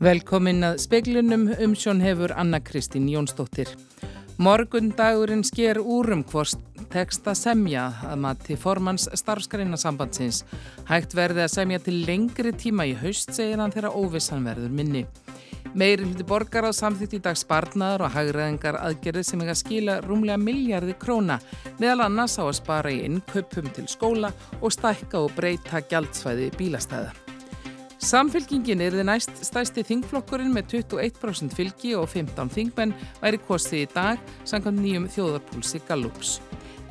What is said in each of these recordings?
Velkomin að speglunum um sjón hefur Anna Kristín Jónsdóttir. Morgun dagurinn sker úrum hvort tekst að semja að mati formans starfskreina sambandsins. Hægt verði að semja til lengri tíma í haust segir hann þegar óvissan verður minni. Meiri hluti borgar á samþýtt í dag spartnaðar og hagræðingar aðgerði sem er að skila rúmlega miljardi króna meðal annars á að spara í innkaupum til skóla og stækka og breyta gjaldsvæði bílastæða. Samfylkingin er þið næst stæsti þingflokkurinn með 21% fylgi og 15 þingmenn væri kostið í dag samkvæmt nýjum þjóðarpúlsi Gallups.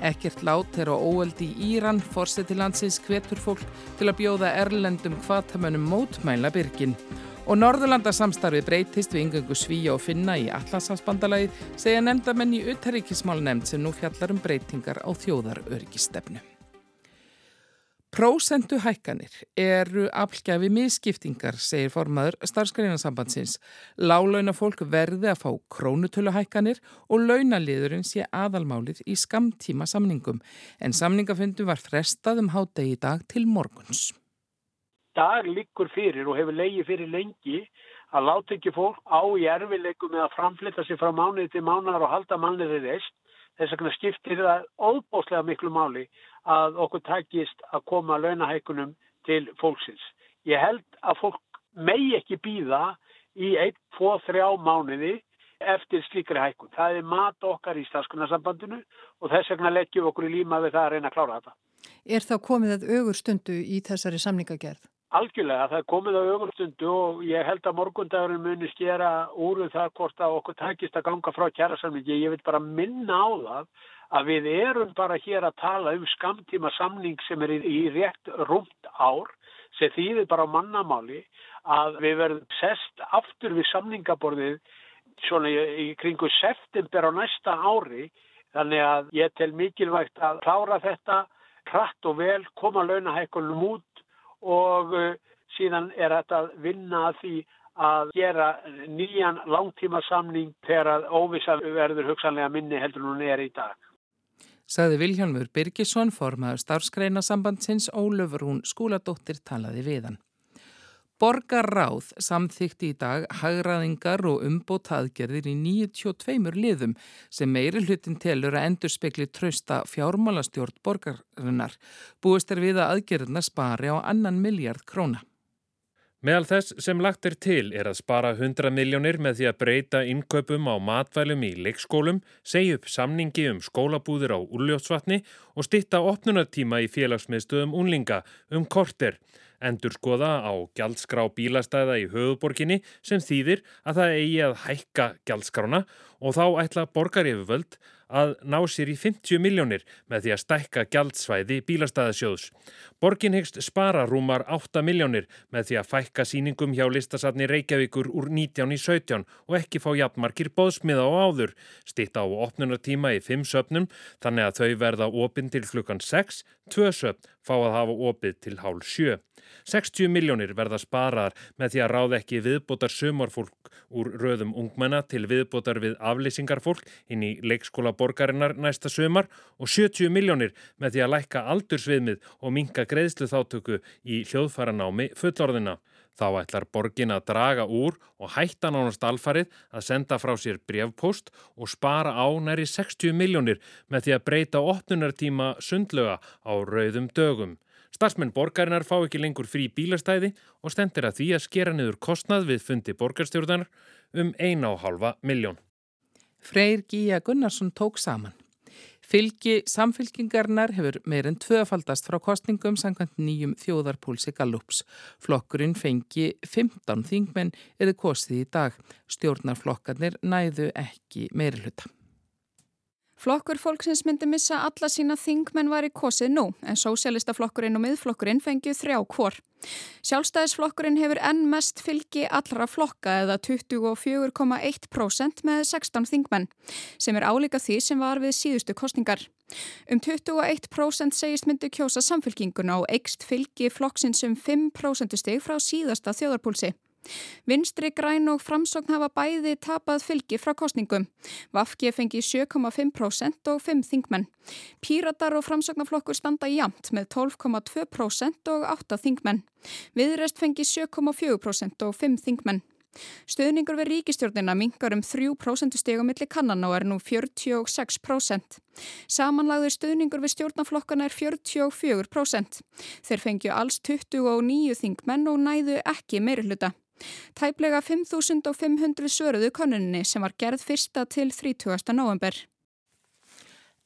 Ekkert lát er á óöldi í Íran, fórseti landsins hvetur fólk til að bjóða erlendum hvatamönnum mótmæla byrgin Og Norðurlandarsamstarfi breytist við yngöngu svíja og finna í Atlasafsbandalagið segja nefndamenn í uttaríkismál nefnd sem nú fjallar um breytingar á þjóðarörgistefnu. Prósentu hækkanir eru aflgjafi miskiptingar, segir formaður starfskrænasambandsins. Lálauna fólk verði að fá krónutölu hækkanir og launaliðurinn sé aðalmálið í skamtíma samningum. En samningafundum var frestað um hádegi í dag til morguns dag liggur fyrir og hefur leiði fyrir lengi að láta ekki fólk á í erfileikum með að framflita sig frá mánuði til mánuðar og halda mannlega reist. Þess vegna skiptir það óbóslega miklu máli að okkur takist að koma launahækunum til fólksins. Ég held að fólk megi ekki býða í 1, 2, 3 mánuði eftir slíkri hækun. Það er mat okkar í stafskunarsambandinu og þess vegna leggjum okkur í líma við það að reyna að klára þetta. Er þá komið að augur stundu í þessari samningagerð? Algjörlega, það er komið á ögurstundu og ég held að morgundagurinn muni skera úr um það hvort að okkur takist að ganga frá kjærasamlingi. Ég vil bara minna á það að við erum bara hér að tala um skamtíma samning sem er í, rétt rúmt ár sem þýðir bara á mannamáli að við verðum sest aftur við samningaborðið svona í kringu september á næsta ári þannig að ég tel mikilvægt að klára þetta hratt og vel, koma launahækkunum út og uh, síðan er þetta að vinna að því að gera nýjan langtímasamning þegar að óvisa verður hugsanlega minni heldur hún er í dag. Saði Viljálfur Birgisson, formaður starfskreina sambandsins Ólöfur hún skúladóttir talaði við hann. Borgarráð samþykti í dag hagraðingar og umbótaðgerðir í 92 liðum sem meiri hlutin telur að endur spekli trösta fjármálastjórn borgarinnar. Búist er við að aðgerðina spari á annan miljard króna. Meðal þess sem lagt er til er að spara 100 miljónir með því að breyta innköpum á matvælum í leikskólum, segja upp samningi um skólabúðir á úrljótsvatni og stitta opnunartíma í félagsmiðstöðum unlinga um korter endur skoða á gjaldskrá bílastæða í höfuborginni sem þýðir að það eigi að hækka gjaldskrána og þá ætla borgaryfuvöld að ná sér í 50 miljónir með því að stækka gjaldsvæði bílastæðasjóðs. Borgin hegst spara rúmar 8 miljónir með því að fækka síningum hjá listasatni Reykjavíkur úr 19 í 17 og ekki fá jafnmarkir bóðsmiða á áður. Stitta á opnunartíma í 5 söpnum þannig að þau verða opinn til klukkan 6, 2 söpn fá að hafa opið til hálf 7. 60 miljónir verða sparaðar með því að ráð ekki viðbótar sömurfólk úr röðum ungmenna til viðbótar við aflýsingarfólk inn í leikskóla borgarinnar næsta sömar og 70 miljónir með því að lækka aldursviðmið og minka greiðslu þáttöku í hljóðfaranámi fullorðina. Þá ætlar borgin að draga úr og hætta nánast alfarið að senda frá sér brevpost og spara á næri 60 miljónir með því að breyta opnunartíma sundlöga á rauðum dögum. Starsmenn borgarinnar fá ekki lengur frí bílastæði og stendir að því að skera niður kostnað við fundi borgarstjórnar um 1,5 miljón. Freyr Gíja Gunnarsson tók saman. Fylgi samfylkingarnar hefur meirinn tvöfaldast frá kostningum samkvæmt nýjum þjóðarpúlsi Gallups. Flokkurinn fengi 15 þingmenn eða kostið í dag. Stjórnarflokkarnir næðu ekki meirluta. Flokkur fólksins myndi missa alla sína þingmenn var í kosið nú en sósélistaflokkurinn og miðflokkurinn fengið þrjá kvor. Sjálfstæðisflokkurinn hefur enn mest fylgi allra flokka eða 24,1% með 16 þingmenn sem er álíka því sem var við síðustu kostningar. Um 21% segist myndi kjósa samfylkinguna og eikst fylgi flokksins um 5% stig frá síðasta þjóðarpúlsi. Vinstri græn og framsókn hafa bæði tapað fylgi frá kostningum. Vafki fengi 7,5% og 5 þingmenn. Píratar og framsóknarflokkur standa jamt með 12,2% og 8 þingmenn. Viðrest fengi 7,4% og 5 þingmenn. Stöðningur við ríkistjórnina mingar um 3% stegum millir kannan og er nú 46%. Samanlagður stöðningur við stjórnaflokkana er 44%. Þeir fengju alls 29 þingmenn og næðu ekki meirhluta. Tæplega 5.500 svöruðu konuninni sem var gerð fyrsta til 30. november.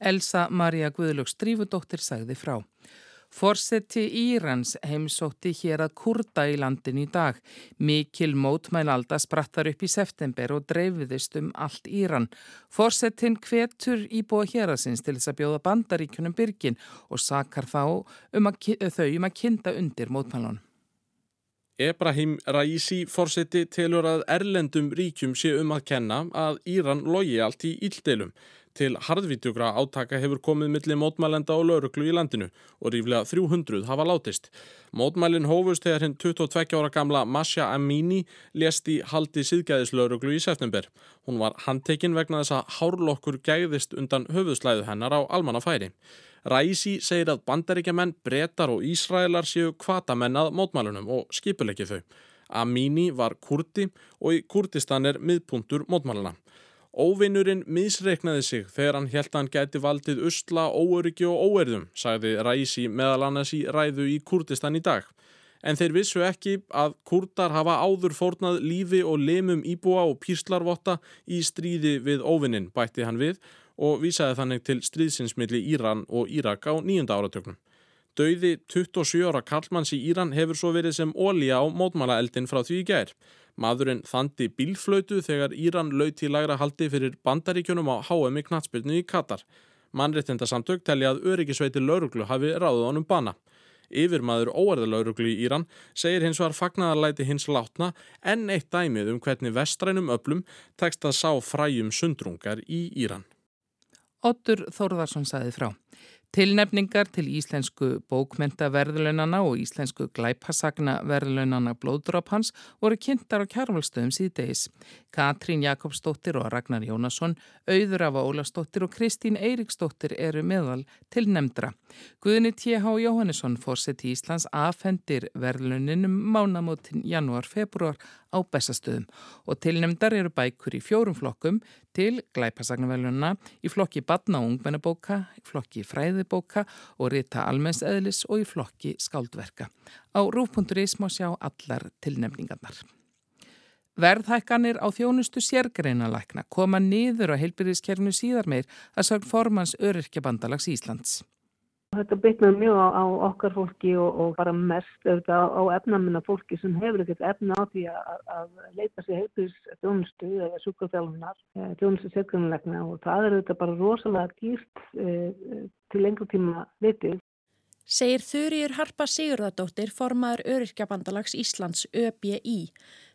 Elsa Maria Guðlöks Drífudóttir sagði frá. Forseti Írans heimsótti hér að kurda í landin í dag. Mikil mótmælalda sprattar upp í september og dreifiðist um allt Íran. Forsetin hvetur í búa hérasins til þess að bjóða bandaríkunum byrgin og sakar þá um að, þau um að kinda undir mótmælunum. Ebrahim Raisi fórseti telur að erlendum ríkjum sé um að kenna að Íran logi allt í íldelum. Til harðvítjugra átaka hefur komið millir mótmælenda og lauruglu í landinu og ríflega 300 hafa látist. Mótmælin hófust þegar hinn 22 ára gamla Masha Amini lést í haldi síðgæðislauruglu í september. Hún var handtekinn vegna þess að hárlokkur gæðist undan höfuðslæðu hennar á almannafæri. Ræsi segir að bandaríkjaman, brettar og Ísraelar séu kvatamenn að mótmælunum og skipuleikið þau. Amini var kurdi og í Kurdistan er miðpuntur mótmæluna. Óvinnurinn misreiknaði sig þegar hann held að hann gæti valdið usla, óöryggi og óerðum, sagði Ræsi meðal annars í ræðu í Kurdistan í dag. En þeir vissu ekki að kurdar hafa áður fórnað lífi og lemum íbúa og píslarvotta í stríði við óvinnin, bætti hann við og vísaði þannig til stríðsinsmiðli Íran og Írak á nýjunda áratöknum. Dauði 27 ára Karlmanns í Íran hefur svo verið sem ólíja á mótmálaeldin frá því í gær. Maðurinn þandi bílflötu þegar Íran lauti í lagra haldi fyrir bandaríkjunum á HM í knatsbyrnu í Katar. Mannréttindasamtök telli að öryggisveiti lauruglu hafi ráðið honum bana. Yfirmaður óerðalauruglu í Íran segir hins var fagnadarlæti hins látna en eitt dæmið um hvernig vestrænum öllum tekst að sá fræjum sundrungar í Íran. Ottur Þórðarsson saði frá. Tilnefningar til íslensku bókmentaverðlunana og íslensku glæpasagna verðlunana blóðdróphans voru kynntar á kjárvalstöðum síðdeis. Katrín Jakobsdóttir og Ragnar Jónasson, Auður af Ólastóttir og Kristín Eiriksdóttir eru meðal til nefndra. Guðni T.H. Jóhannesson fórsett í Íslands afhendir verðluninum mánamótin janúar-februar á bestastöðum og tilnefndar eru bækur í fjórum flokkum til glæpasagnaverlunna í flokki badna og ungmennabóka, í flokki fræðibóka og rita almennseðlis og í flokki skáldverka. Á rúf.is má sjá allar tilnefningarnar. Verðhækkanir á þjónustu sérgreinalækna koma niður á heilbyrðiskerfnu síðar meir að sagn formans Öryrkjabandalags Íslands. Þetta bytnaði mjög á, á okkar fólki og, og bara mest auðvitað á, á efnaminna fólki sem hefur ekkert efna á því að, að leita sér heilbyrðis þjónustu eða eh, þjónustu sérgreinalækna og það er auðvitað bara rosalega dýrt e, til lengur tíma vitið. Segir Þurriur Harpa Sigurðardóttir formaður Öryrkjabandalags Íslands ÖBI.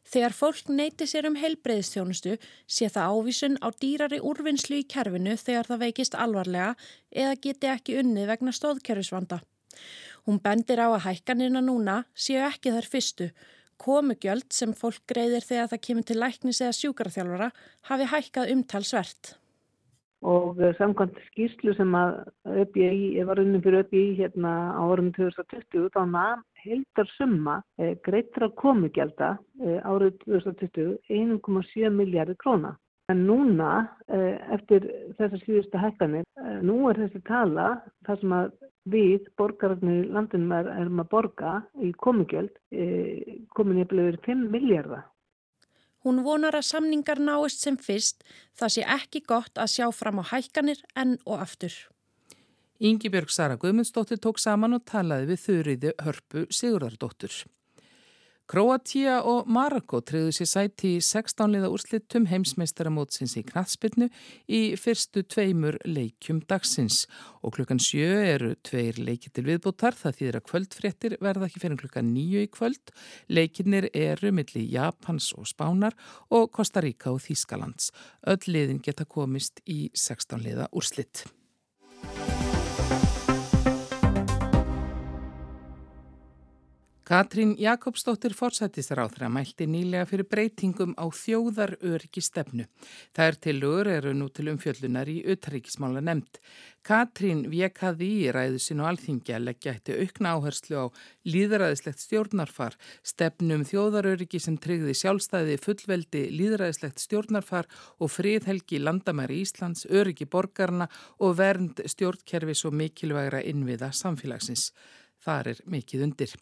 Þegar fólk neyti sér um heilbreyðstjónustu sé það ávísun á dýrari úrvinnslu í kerfinu þegar það veikist alvarlega eða geti ekki unnið vegna stóðkerfisvanda. Hún bendir á að hækkanina núna séu ekki þar fyrstu. Komugjöld sem fólk greiðir þegar það kemur til læknis eða sjúkarþjálfara hafi hækkað umtalsvert og eh, samkvæmt skýrslu sem að ÖBI, var unnum fyrir ÖBI hérna á orðinu 2020 þá namn heldar summa eh, greitra komugjálta eh, árið 2020 1,7 miljardir króna. En núna, eh, eftir þessar síðustu hækkanir, nú er þessi tala þar sem að við, borgararnir landinum, er, erum að borga í komugjöld eh, komin ég bleið verið 5 miljardar. Hún vonar að samningar náist sem fyrst, það sé ekki gott að sjá fram á hækkanir enn og aftur. Ingi Björg Sara Guðmundsdóttir tók saman og talaði við þurriði hörpu Sigurðardóttur. Kroatia og Marokko treyðu sér sæti í 16 liða úrslitum heimsmeistaramótsins í knatsbyrnu í fyrstu tveimur leikjum dagsins og klukkan sjö eru tveir leikið til viðbútar það þýðir að kvöldfréttir verða ekki fyrir klukkan nýju í kvöld. Leikinnir eru millir Japans og Spánar og Kosta Ríka og Þýskalands. Öll liðin geta komist í 16 liða úrslitt. Katrín Jakobsdóttir fórsættisráþra mælti nýlega fyrir breytingum á þjóðar öryggi stefnu. Það er til lögur eru nú til umfjöllunar í utaríkismála nefnd. Katrín vekaði í ræðu og alþingja leggja eitt aukna áherslu á líðræðislegt stjórnarfar, stefnum þjóðaröryggi sem tryggði sjálfstæði fullveldi líðræðislegt stjórnarfar og friðhelgi landamæri Íslands, öryggi borgarna og vernd stjórnkerfis og mikilvægra innviða samfélagsins. Þar er mikið undir.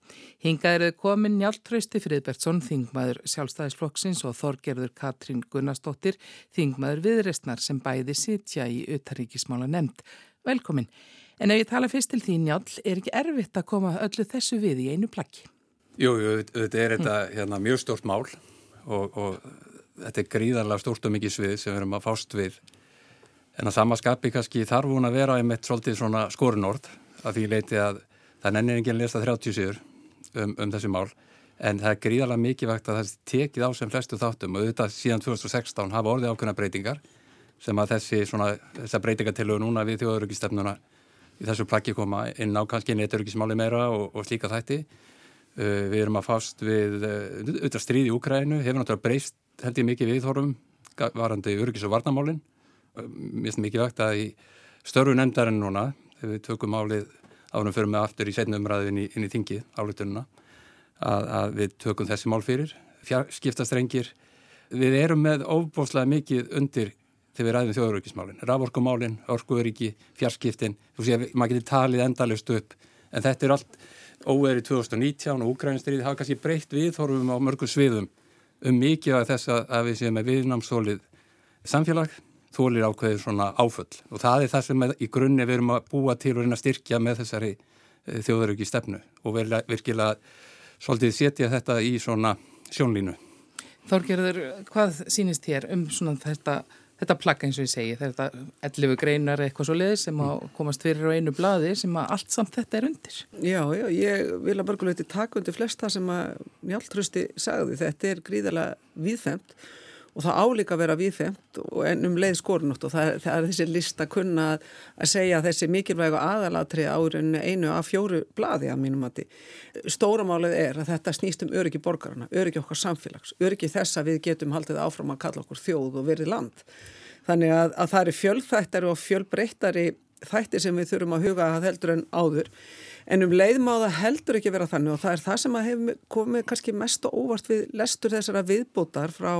Hingað eru komin Njáltrausti Friðbertsson, þingmaður sjálfstæðisflokksins og Þorgerður Katrín Gunnarsdóttir, þingmaður viðrestnar sem bæði sitja í utaríkismála nefnd. Velkomin. En ef ég tala fyrst til því Njál, er ekki erfitt að koma öllu þessu við í einu plaggi? Jú, jú, þetta er þetta, hérna, mjög stórt mál og, og þetta er gríðarlega stórt og mikið svið sem við erum að fást við. En að samaskapi kannski þarf hún að vera einmitt svolítið svona skorunord að því leiti að það nennir enginn að lesa 30 sigur um, um þessi mál en það er gríðarlega mikilvægt að það tekið á sem flestu þáttum. Og auðvitað síðan 2016 hafa orðið ákveðna breytingar sem að þessi svona, þessa breytingatilögu núna við þjóðarugisstefnuna í þessu plaggi koma inn á kannski neturrugismáli meira og, og slíka þætti. Uh, við erum að fást við uh, auðvitað stríð í Úkrænu, hefur náttúrulega breyst held ég mikið viðhorfum varandi örgis og varnamálin uh, mér finnst mikilvægt að í störfu nefndarinn núna, þegar við tökum álið árum fyrir með aftur í setnum umræðu inn inn í þingi álutununa að, að við tökum þessi mál fyrir skiptastrengir við erum með ofbóslega mikið undir þegar við ræðum þjóðurökismálin raforkumálin, orkuveriki, fjarskiptin. Þú sé að maður getur talið endalust upp en þetta er allt óverið 2019 og Úkrænstriði hafa kannski breytt viðhorfum á mörgum sviðum um mikið af þess að við séum með viðnámsólið samfélag þólir ákveðið svona áföll og það er það sem í grunni við erum að búa til og reyna að styrkja með þessari e, þjóðaröki stefnu og virkilega svolítið setja þetta í svona sjónlínu. Þorgerður, hvað sínist þér um svona þetta, þetta plagga eins og ég segi, þetta 11 greinar eitthvað svo leiðis sem að komast fyrir á einu bladi sem að allt samt þetta er undir? Já, já, ég vil að mörguleiti taka undir flesta sem að Mjáltrösti sagði, þetta er gríðarlega viðfemt og það álíka að vera viðfemt en um leið skorunótt og það, það er þessi list að kunna að segja þessi mikilvægu aðalatri árinu einu af fjóru bladi að mínum mati. Stóramálið er að þetta snýst um öryggi borgarna, öryggi okkar samfélags, öryggi þess að við getum haldið áfram að kalla okkur þjóð og verið land. Þannig að, að það eru fjölþættari og fjölbreyttari þættir sem við þurfum að huga að heldur en áður en um leiðmáða heldur ekki vera þannig og það er það sem að hefur komið kannski mest og óvart við lestur þessara viðbútar frá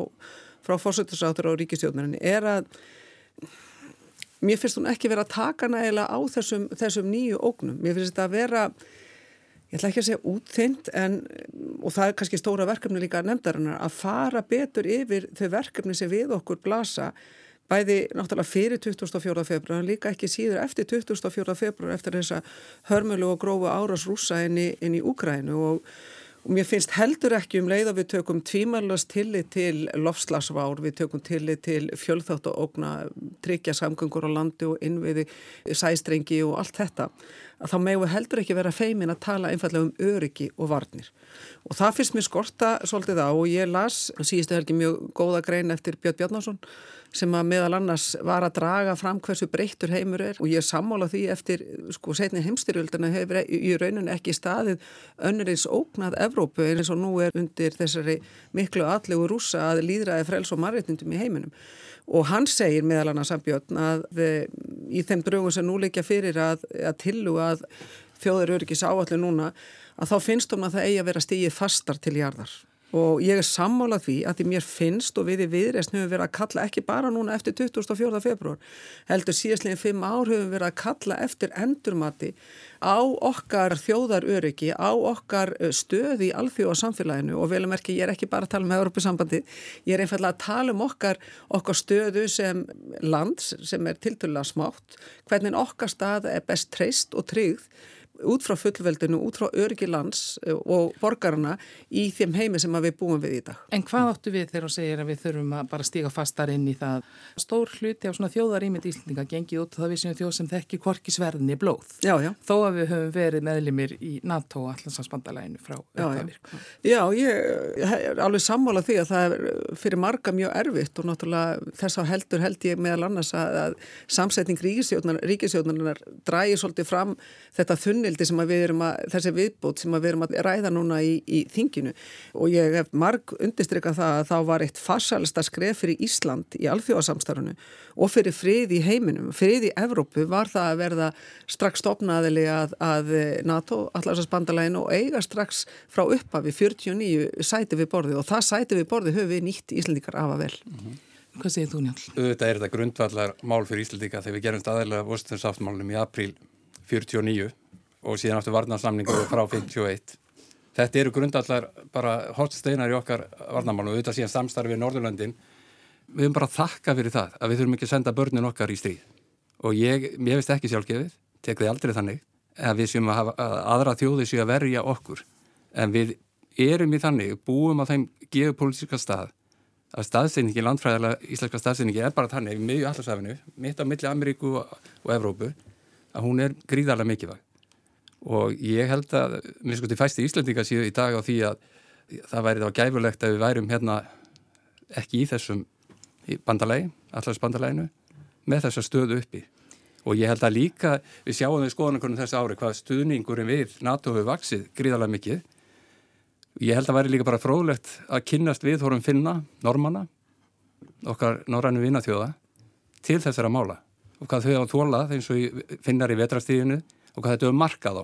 frá fórsættisáttur á ríkistjóðnarinni er að mér finnst hún ekki vera að taka nægilega á þessum, þessum nýju ógnum. Mér finnst þetta að vera, ég ætla ekki að segja útþynd en, og það er kannski stóra verkefni líka nefndarinnar, að fara betur yfir þau verkefni sem við okkur blasa bæði náttúrulega fyrir 24. februar en líka ekki síður eftir 24. februar eftir þessa hörmölu og grófu áras rúsa inn í, í Úkrænu og Og mér finnst heldur ekki um leið að við tökum tvímanlast tillit til lofslagsvár, við tökum tillit til fjölþátt og ógna, tryggja samgöngur á landi og innviði, sæstrengi og allt þetta. Að þá megum við heldur ekki vera feimin að tala einfallega um öryggi og varnir. Og það finnst mér skorta svolítið á og ég las síðustu helgi mjög góða grein eftir Björn Bjarnarsson sem að meðal annars var að draga fram hversu breyttur heimur er. Og ég sammála því eftir sko setni heimstyrjöldina hefur í rauninu ekki staðið önnurins ógnað Evrópu eins og nú er undir þessari miklu allegu rúsa að líðraði frels og marréttundum í heiminum. Og hann segir meðal annars að Björn að í þeim drögum sem nú leikja fyrir að, að tillu að þjóður eru ekki sáallu núna að þá finnst hún að það eigi að vera stíið fastar til jarðar og ég er sammálað því að því mér finnst og við í viðreysn höfum verið að kalla ekki bara núna eftir 24. februar heldur síðastleginn fimm ár höfum verið að kalla eftir endurmati á okkar þjóðaröryggi á okkar stöði í alþjóðarsamfélaginu og velum ekki, ég er ekki bara að tala um Európa-sambandi, ég er einfallega að tala um okkar, okkar stöðu sem lands sem er tilturlega smátt hvernig okkar stað er best treyst og tryggð út frá fullveldinu, út frá öryggi lands eh, og borgarna í þeim heimi sem við búum við í dag. En hvað áttu við þegar þú segir að við þurfum að bara stíga fastar inn í það? Stór hluti á svona þjóðarýmið Íslandinga gengið út það við sem þjóð sem þekki korki sverðinni blóð. Já, já. Þó að við höfum verið meðlimir í NATO og allansvansbandalæginu frá auðvitaðvirk. Já, já, ég er alveg sammála því að það er fyrir marga mjög erfitt og náttúrulega þess að heldur held ég meðal annars að, að samsetning ríkisjóðnar, þunnildi sem við erum að, þessi viðbót sem við erum að ræða núna í, í þinginu og ég hef marg undistrykka það að þá var eitt farsalista skref fyrir Ísland í alþjóðasamstarfunu og fyrir frið í heiminum, frið í Evrópu var það að verða strax stopnaðili að, að NATO, allarsasbandalægin og eiga strax frá upphafi 49 sæti við borði og það sæti við borði höfum við nýtt Íslandikar afa vel. Mm -hmm. Hvað segir þú njálf? Þetta er þetta grundvallar mál fyrir Íslandika þegar við gerum staðilega vostuðsáttmálunum í april 49 og síðan áttu varnarsamningu frá 51. Þetta eru grundvallar bara hortsteinar í okkar varnarmálunum og auðvitað síðan samstarfið í Norðurlandin. Við höfum bara þakka fyrir það að við þurfum ekki að senda börnin okkar í stríð og ég, ég veist ekki sjálfgefið, tek þið aldrei þannig að við séum að hafa að aðra þjóði séu að verja okkur en við erum í þannig, búum á þeim geopolítiska stað að staðsynningi, landfræðilega íslenska staðsynningi er bara þannig, miðju allarsafinu mitt á milli Ameríku og Evrópu að hún er gríðarlega mikilvæg og ég held að mér sko til fæsti Íslandinga síðu í dag á því að það væri þá gæfulegt að við værum hérna ekki í þessum bandalegi, allarsbandaleginu með þessa stöðu uppi. Og ég held að líka við sjáum við skoðanakonum þessu ári hvað stuðningurum við NATO hefur vaksið gríðarlega mikið. Ég held að væri líka bara fróðlegt að kynnast við hórum finna, normanna, okkar norrannu vinnaþjóða til þessara mála. Og hvað þau á þólað eins og finnar í vetrastíðinu og hvað þetta er markað á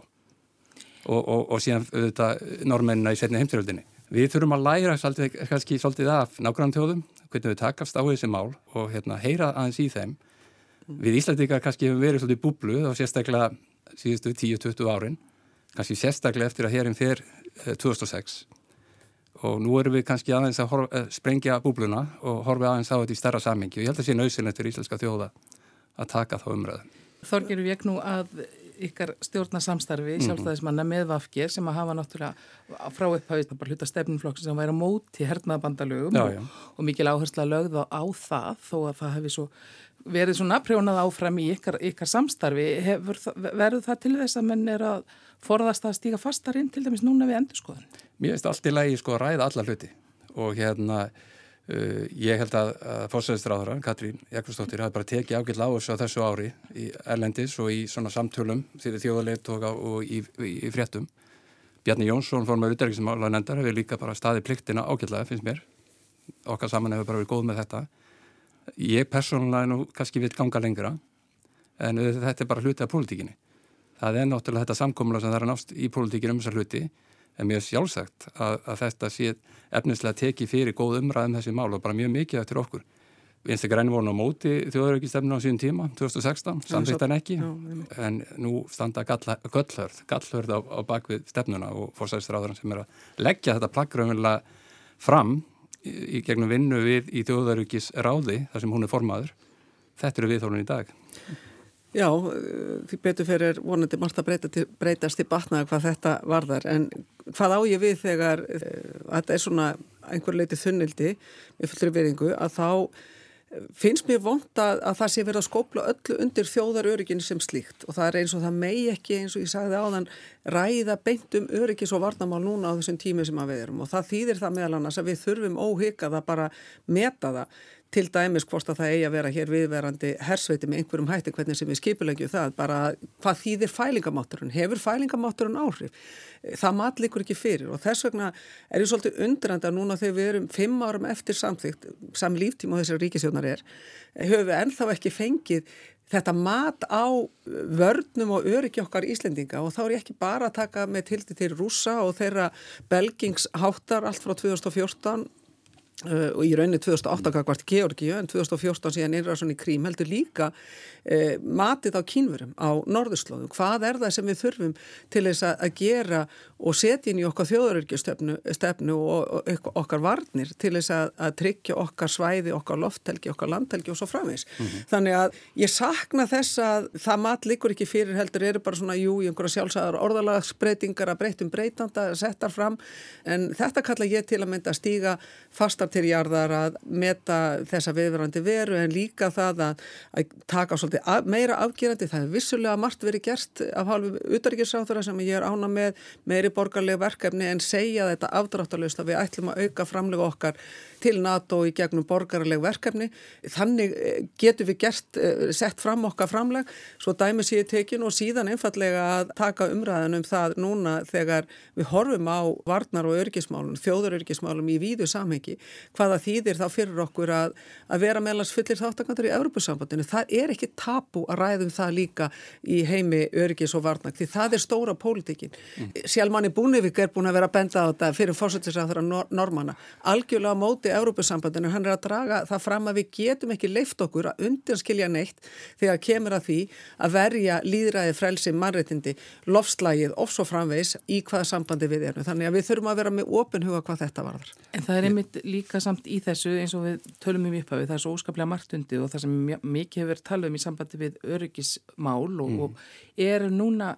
og, og, og síðan auðvitað normennina í setni heimtiröldinni. Við þurfum að læra svolítið, kannski svolítið af nágrannþjóðum, hvernig við takast á þessi mál og hérna, heyra aðeins í þeim. Við Íslandikar kannski hefum verið svolítið búblu þá sérstaklega síðustu 10-20 árin, kannski sérstaklega eftir að hérim fyrr 2006 og nú erum við kannski aðeins að horfa, eh, sprengja búbluna og horfa aðeins á þetta í starra samingi og ég held að það sé nöysilegt fyrir íslenska þjóða að taka þá umræðu. Þorgir við nú að ykkar stjórnarsamstarfi mhm. sjálfstæðismanna með Vafgir sem að hafa náttúrulega frá upphæðist bara hluta stefnumflokks sem væri á móti hernaðabandalögum og, og mikil áhersla lögð á, á það þó að það hefði svo verið svona prjónað áfram í ykkar, ykkar samstarfi Hefur, verður það til þess að menn er að forðast að stíka fastar inn til dæmis núna við endurskoðun? Mér finnst allt í lagi sko að ræða alla hluti og hérna uh, ég held að, að fórsæðistráðara, Katrín Jakobsdóttir hafi bara tekið ágill á þessu á þessu ári í Erlendis og í svona samtölum því þjóðalegt og, í, í, í fréttum. Bjarni Jónsson fór með útæriksmála nefndar hefur líka bara staði pliktina ágillega finnst mér. Okkar saman hefur bara verið góð með þetta. Ég persónulega nú kannski vil ganga lengra en þetta er bara hluti af pólitíkinni. Það er náttúrulega þetta samkomla sem það er nátt í pólitíkinu um þessar hluti en er sjálfsagt að, að þetta sé efnislega teki fyrir góð umræðum þessi mál og bara mjög mikið eftir okkur. Vinstu græni voru á móti þjóðauraukistefnu á síðan tíma, 2016, samþýttan ekki, já, en nú standa gallhörð, gallhörð á, á bakvið stefnuna og fórsæðistráðurinn sem er að leggja þetta plaggröfulega fram í gegnum vinnu við í þjóðarugis ráði þar sem hún er formaður. Þetta eru viðþólun í dag Já, því betur fyrir vonandi margt að breyta til, breytast í batnaða hvað þetta varðar. En hvað á ég við þegar uh, þetta er svona einhver leiti þunnildi með fullri veringu að þá finnst mér vond að, að það sé verið að skópla öllu undir þjóðaröryggin sem slíkt. Og það er eins og það megi ekki eins og ég sagði áðan ræða beint um öryggis og varnamál núna á þessum tími sem við erum. Og það þýðir það meðal annars að við þurfum óhyggað að bara meta það til dæmis hvort að það eigi að vera hér viðverandi hersveiti með einhverjum hætti hvernig sem við skipulegju það, bara hvað þýðir fælingamátturinn, hefur fælingamátturinn áhrif, það matlikur ekki fyrir og þess vegna er ég svolítið undrand að núna þegar við erum fimm árum eftir samþygt, sam líftíma þessar ríkisjónar er, höfum við ennþá ekki fengið þetta mat á vörnum og öryggi okkar Íslendinga. Og þá er ég ekki bara að taka með tildi til rúsa og þeirra belgingsháttar allt frá 2014 Uh, og í rauninni 2008 kakvart Georgíu en 2014 síðan innræðsson í Krím heldur líka uh, matið á kínverum á norðurslóðum. Hvað er það sem við þurfum til þess að gera og setja inn í okkar þjóðarörgjastefnu og, og okkar varnir til þess að, að tryggja okkar svæði, okkar lofthelgi, okkar landhelgi og svo framvegs. Mm -hmm. Þannig að ég sakna þess að það mat likur ekki fyrir heldur eru bara svona jú í einhverja sjálfsæðar orðalagsbreytingar að breytum breytanda settar fram en þetta kalla ég til að mynda að stíga fastar til jarðar að meta þessa viðverandi veru en líka það að, að taka svolítið af, meira afgerandi. Það er vissulega margt verið gert af hálfu utaríkisráþara sem ég er ána með meiri borgarlega verkefni en segja þetta afdráttalust að við ætlum að auka framlega okkar til NATO í gegnum borgarleg verkefni. Þannig eh, getur við gert, eh, sett fram okkar framleg, svo dæmi séu tekin og síðan einfallega að taka umræðan um það núna þegar við horfum á varnar og örgismálum, þjóðarörgismálum í víðu samhengi, hvaða þýðir þá fyrir okkur að, að vera meðlans fullir þáttakandur í Evropasambandinu. Það er ekki tapu að ræðum það líka í heimi örgis og varnar, því það er stóra pólitíkin. Mm. Sjálfmanni Búnivík er búin að vera benda á þetta fyrir fórsættisræðara normanna. Algjörlega móti Európusambandinu, hann er að draga það fram að við getum ekki leift okkur að undanskilja neitt þegar kemur að því að verja líðræði, frelsi, mannreitindi, lofslægið og svo framvegs í hvaða sambandi við erum. Þannig að við þurfum að vera með ofinhuga hvað þetta varðar. En það er einmitt líka samt í þessu eins og við tölum um upphafið, það er svo óskaplega margtundi og það sem mikið hefur talað um í sambandi við öryggismál og, mm. og er núna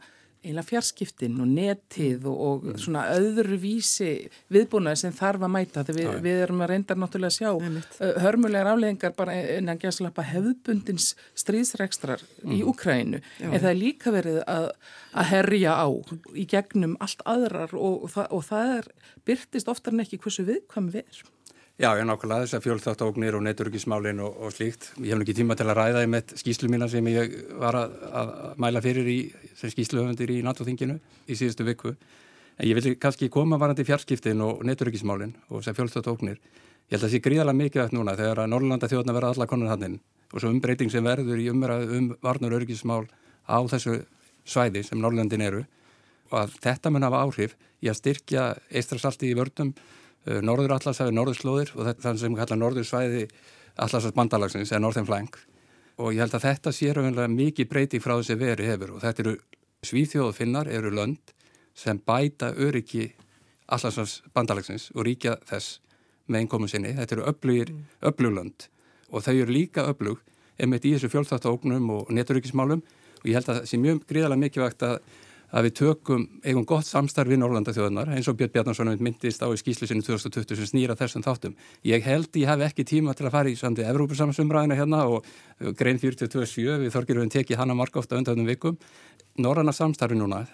eiginlega fjarskiptin og netið og, og mm. svona öðru vísi viðbúnaði sem þarf að mæta þegar við, við erum að reynda náttúrulega að sjá uh, hörmulegar afleggingar bara en að gæsa lappa hefðbundins stríðsrekstrar mm. í Ukrænu en það er líka verið að, að herja á í gegnum allt aðrar og, og, það, og það er byrtist oftar en ekki hversu viðkvæm við erum. Já, ég nákvæmlega þess að fjölþáttóknir og neturökismálin og, og slíkt. Ég hef ekki tíma til að ræða í með skýslu mína sem ég var að, að mæla fyrir í skýsluhöfundir í NATO-þinginu í síðustu viku. En ég vil kannski koma varandi fjarskiptin og neturökismálin og þess að fjölþáttóknir. Ég held að það sé gríðarlega mikilvægt núna þegar að Norrlanda þjóðna verða alla konar hann og svo umbreyting sem verður í umræðu um varnur örgismál á þessu svæði sem Norrlandin eru og að þetta mun hafa áhrif í að styrkja eistrasalti í vördum Eh, norður allarsæði, norðurslóðir og þetta sem við kalla norðursvæði allarsæðs bandalagsins eða norðin flank. Og ég held að þetta sér umvel mikið breyti frá þessi veri hefur. Og þetta eru svíþjóðfinnar eru lönd sem bæta öryggi allarsæðs bandalagsins og ríkja þess með einkomu sinni. Þetta eru öfluglönd og þau eru líka öflug emitt í þessu fjölþáttóknum og neturyggismálum og ég held að það sé mjög gríðarlega mikilvægt að að við tökum eigum gott samstarfi í Norrlanda þjóðunar eins og Björn Bjarnarsson myndist á í skýslusinu 2020 sem snýra þessum þáttum. Ég held ég hef ekki tíma til að fara í samtið Evrópusamsumræðina hérna og grein 42.7 við þorgirum tekið hana marka ofta undanum vikum. Norrlanda samstarfi núna,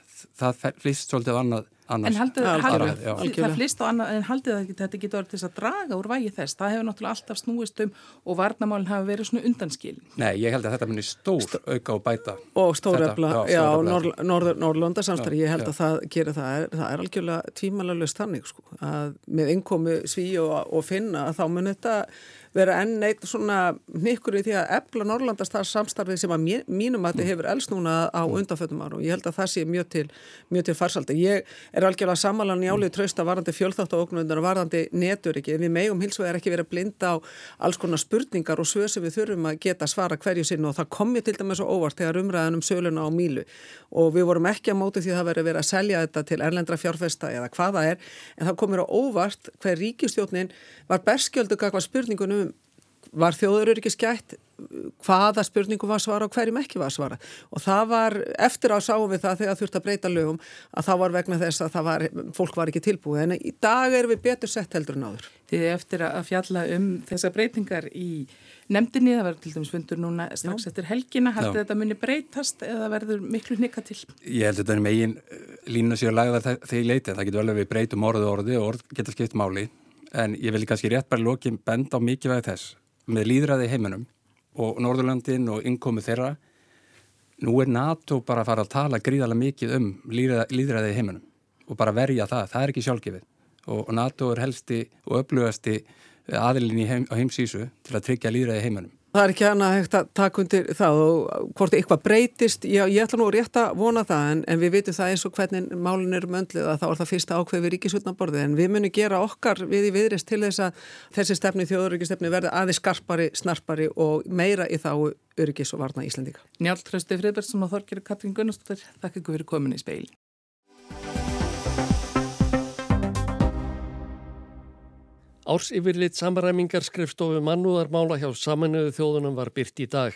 það flýst svolítið annað annars. En haldið, haldið, haldið það flist á annað, en haldið það þetta getur verið til þess að draga úr vægi þess. Það hefur náttúrulega alltaf snúist um og varnamálinn hafa verið svona undanskil. Nei, ég held að þetta munir stór St auka og bæta. Og stór efla, já, já Norrlanda samstarfi, ég held já. að það gerir það. Er, það er algjörlega tímalega löst þannig, sko, að með innkomi sví og, og finna að þá mun þetta vera enn neitt svona nikkur í því að ebla Norrlandastar samstarfið sem að mínum að þetta hefur elst núna á mm. undanfötum árum ég held að það sé mjög til, mjög til farsaldi. Ég er algjörlega samanlan í álið trösta varandi fjölþátt og varandi neturiki. Við megum hins vegar ekki verið að blinda á alls konar spurningar og svöð sem við þurfum að geta svara hverju sinn og það kom ég til dæmis og óvart þegar umræðan um söluna á mílu og við vorum ekki að móti því að það veri verið að selja þetta til erlendra fjárfesta eða hvaða er en það komir á óvart hver ríkistjóknin var berskjöldu kakvað spurningunum var þjóður ekki skætt hvaða spurningu var svara og hverjum ekki var svara og það var, eftir að sáum við það þegar þurft að breyta lögum að það var vegna þess að var, fólk var ekki tilbúið en í dag erum við betur sett heldur en áður. Þið eftir að fjalla um þessa breytingar í nefndinni, það verður til dæmis fundur núna strax Já. eftir helgina, hætti þetta muni breytast eða verður miklu nýka til? Ég held að þetta er megin eh, lína sér að lagða þegar ég leiti, það getur vel að við breytum orðu orði og orð með líðræði heiminum og Norðurlandin og innkomu þeirra nú er NATO bara að fara að tala gríðarlega mikið um líðræði heiminum og bara verja það, það er ekki sjálfgefið. Og NATO er helsti og öflugasti aðilin heim, á heimsísu til að tryggja líðræði heiminum Það er ekki hana hægt að taka undir það og hvort eitthvað breytist, já ég ætla nú rétt að vona það en, en við vitum það eins og hvernig málun er möndlið að þá er það fyrsta ákveð við ríkisutnaborðið en við munum gera okkar við í viðrist til þess að þessi stefni þjóðuríkistefni verði aðeins skarpari, snarpari og meira í þá öryggis og varna Íslandíka. Njálf Trösti Friðbergsson og Þorgir Katrín Gunnarsdóttir, þakka ykkur fyrir komin í speil. Ársyfirlit samræmingar skrifstofu mannúðarmála hjá samanuðu þjóðunum var byrt í dag.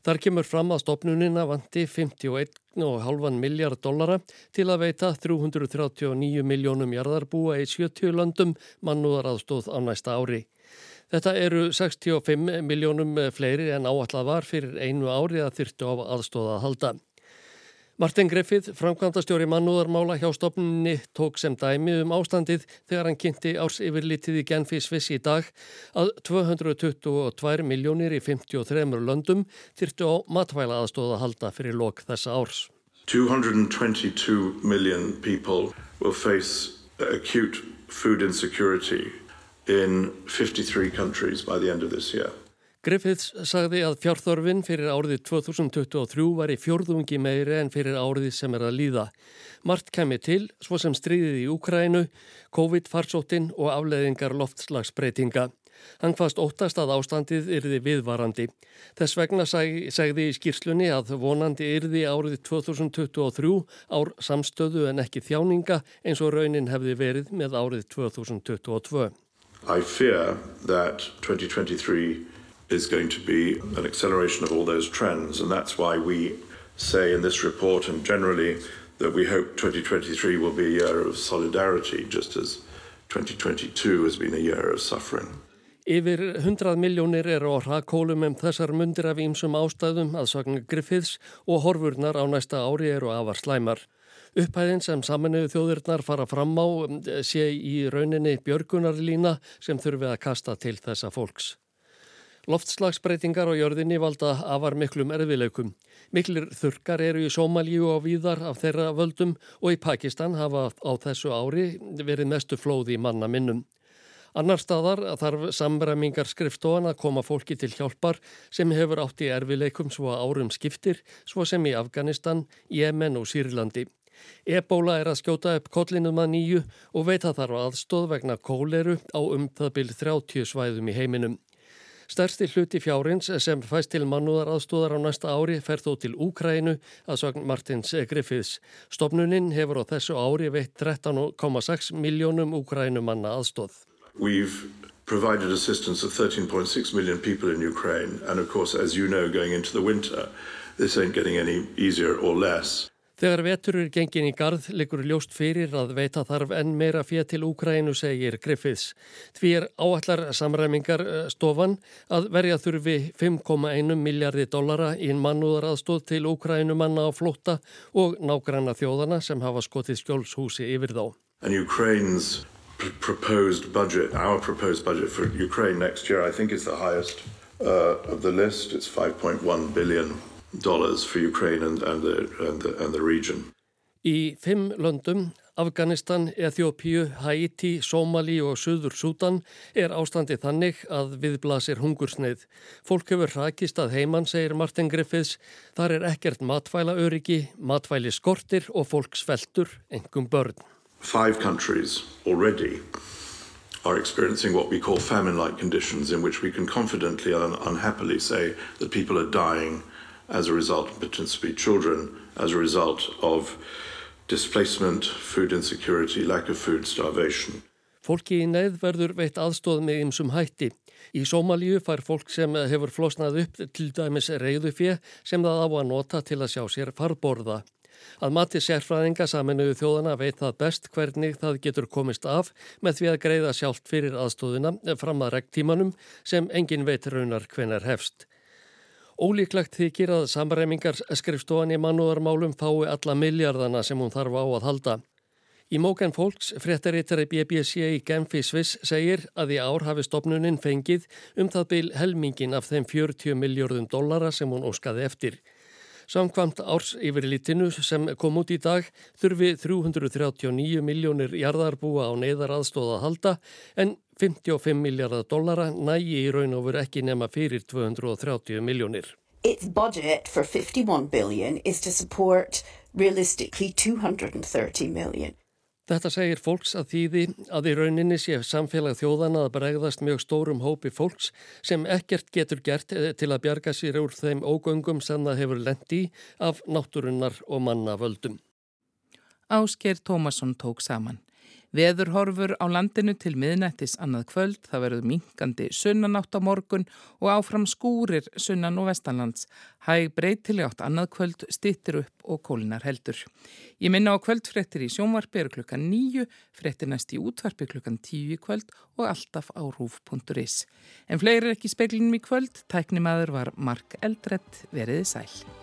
Þar kemur fram að stopnunina vanti 51,5 miljard dollara til að veita 339 miljónum jarðarbúa í 70 löndum mannúðaraðstóð á næsta ári. Þetta eru 65 miljónum fleiri en áallat var fyrir einu ári að þyrtu á aðstóða að halda. Martin Griffith, framkvæmdastjóri mannúðarmála hjá stopninni, tók sem dæmi um ástandið þegar hann kynnti árs yfirlitið í Genfi Sviss í dag að 222 miljónir í 53 löndum þyrtu á matvæla aðstóða að halda fyrir lok þessa árs. 222 million people will face acute food insecurity in 53 countries by the end of this year. Griffiths sagði að fjárþörfin fyrir árið 2023 var í fjórðungi meiri en fyrir árið sem er að líða. Mart kemi til, svo sem stríðið í Úkrænu, COVID-farsóttin og afleðingar loftslagsbreytinga. Hann hvaðst óttast að ástandið yrði viðvarandi. Þess vegna seg, segði í skýrslunni að vonandi yrði árið 2023 ár samstöðu en ekki þjáninga eins og raunin hefði verið með árið 2022. I fear that 2023 is going to be an acceleration of all those trends. And that's why we say in this report and generally that we hope 2023 will be a year of solidarity, just as 2022 has been a year of suffering. Yfir 100 miljónir eru á hrakólum um þessar mundir af ýmsum ástæðum að sagna Griffiths og horfurnar á næsta ári eru afar slæmar. Upphæðin sem saminuðu þjóðirnar fara fram á um, sé í rauninni björgunarlína sem þurfi að kasta til þessa fólks. Loftslagsbreytingar á jörðinni valda afar miklum erfileikum. Miklir þurkar eru í Sómalíu og víðar af þeirra völdum og í Pakistan hafa á þessu ári verið mestu flóði manna minnum. Annar staðar þarf samræmingar skrifstofan að koma fólki til hjálpar sem hefur átt í erfileikum svo árum skiptir, svo sem í Afganistan, Jemen og Sýrlandi. Ebóla er að skjóta upp kollinum að nýju og veit að þarf aðstóð vegna kóleru á um það byrð 30 svæðum í heiminum. Stærsti hluti fjárins sem fæst til mannúðar aðstóðar á næsta ári fer þó til Úkrænu að sagn Martins Griffiths. Stopnuninn hefur á þessu ári veitt 13,6 miljónum Úkrænumanna aðstóð. Provided assistance of 13.6 million people in Ukraine and of course as you know going into the winter this ain't getting any easier or less. Þegar vetur er gengin í gard likur ljóst fyrir að veita þarf enn meira fér til Úkrænu, segir Griffiths. Því er áallar samræmingar stofan að verja þurfi 5,1 miljardi dollara í mannúðaraðstóð til Úkrænu manna á flótta og nágranna þjóðana sem hafa skotið skjólshúsi yfir þá. Ukraine's proposed budget, our proposed budget for Ukraine next year I think is the highest uh, of the list. It's 5.1 billion dollars for Ukraine and, and, the, and, the, and the region. Í fimm löndum, Afganistan, Eþjópíu, Haiti, Somali og Suður Sútan er ástandi þannig að viðblasir hungursneið. Fólk hefur hrakist að heimann, segir Martin Griffiths. Þar er ekkert matvæla öryggi, matvæli skortir og fólk sveltur, engum börn. Five countries already are experiencing what we call famine-like conditions in which we can confidently and unhappily say that people are dying as a result, potentially children, as a result of displacement, food insecurity, lack of food, starvation. Fólki í neð verður veitt aðstóð með ymsum hætti. Í Sómalíu fær fólk sem hefur flosnað upp til dæmis reyðufið sem það á að nota til að sjá sér farborða. Að mati sérfræðinga saminuðu þjóðana veit það best hvernig það getur komist af með því að greiða sjálft fyrir aðstóðina fram að regntímanum sem engin veit raunar hvenar hefst. Ólíklegt þykir að samræmingar skrifstofan í mannúðarmálum fái alla miljardana sem hún þarf á að halda. Í móken fólks fréttarittari BBC í Genfi Sviss segir að í ár hafi stopnuninn fengið um það byl helmingin af þeim 40 miljardum dollara sem hún óskaði eftir. Samkvamt árs yfirlítinu sem kom út í dag þurfi 339 miljónir jarðarbúa á neyðar aðstóða að halda en 55 miljardar dollara nægi í raun og veru ekki nema fyrir 230 miljónir. Its budget for 51 billion is to support realistically 230 million. Þetta segir fólks að þýði að í rauninni sé samfélag þjóðana að bregðast mjög stórum hópi fólks sem ekkert getur gert eh, til að bjarga sér úr þeim ógöngum sem það hefur lendi af náttúrunnar og manna völdum. Ásker Tómasson tók saman. Veðurhorfur á landinu til miðnættis annað kvöld, það verður minkandi sunnanátt á morgun og áfram skúrir sunnan og vestanlands. Hæg breytileg átt annað kvöld, stittir upp og kólinar heldur. Ég minna á kvöldfrettir í sjónvarpi eru klukkan nýju, frettir næst í útvarpi klukkan tíu í kvöld og alltaf á rúf.is. En fleiri ekki speklinum í kvöld, tæknimaður var Mark Eldrett veriði sæl.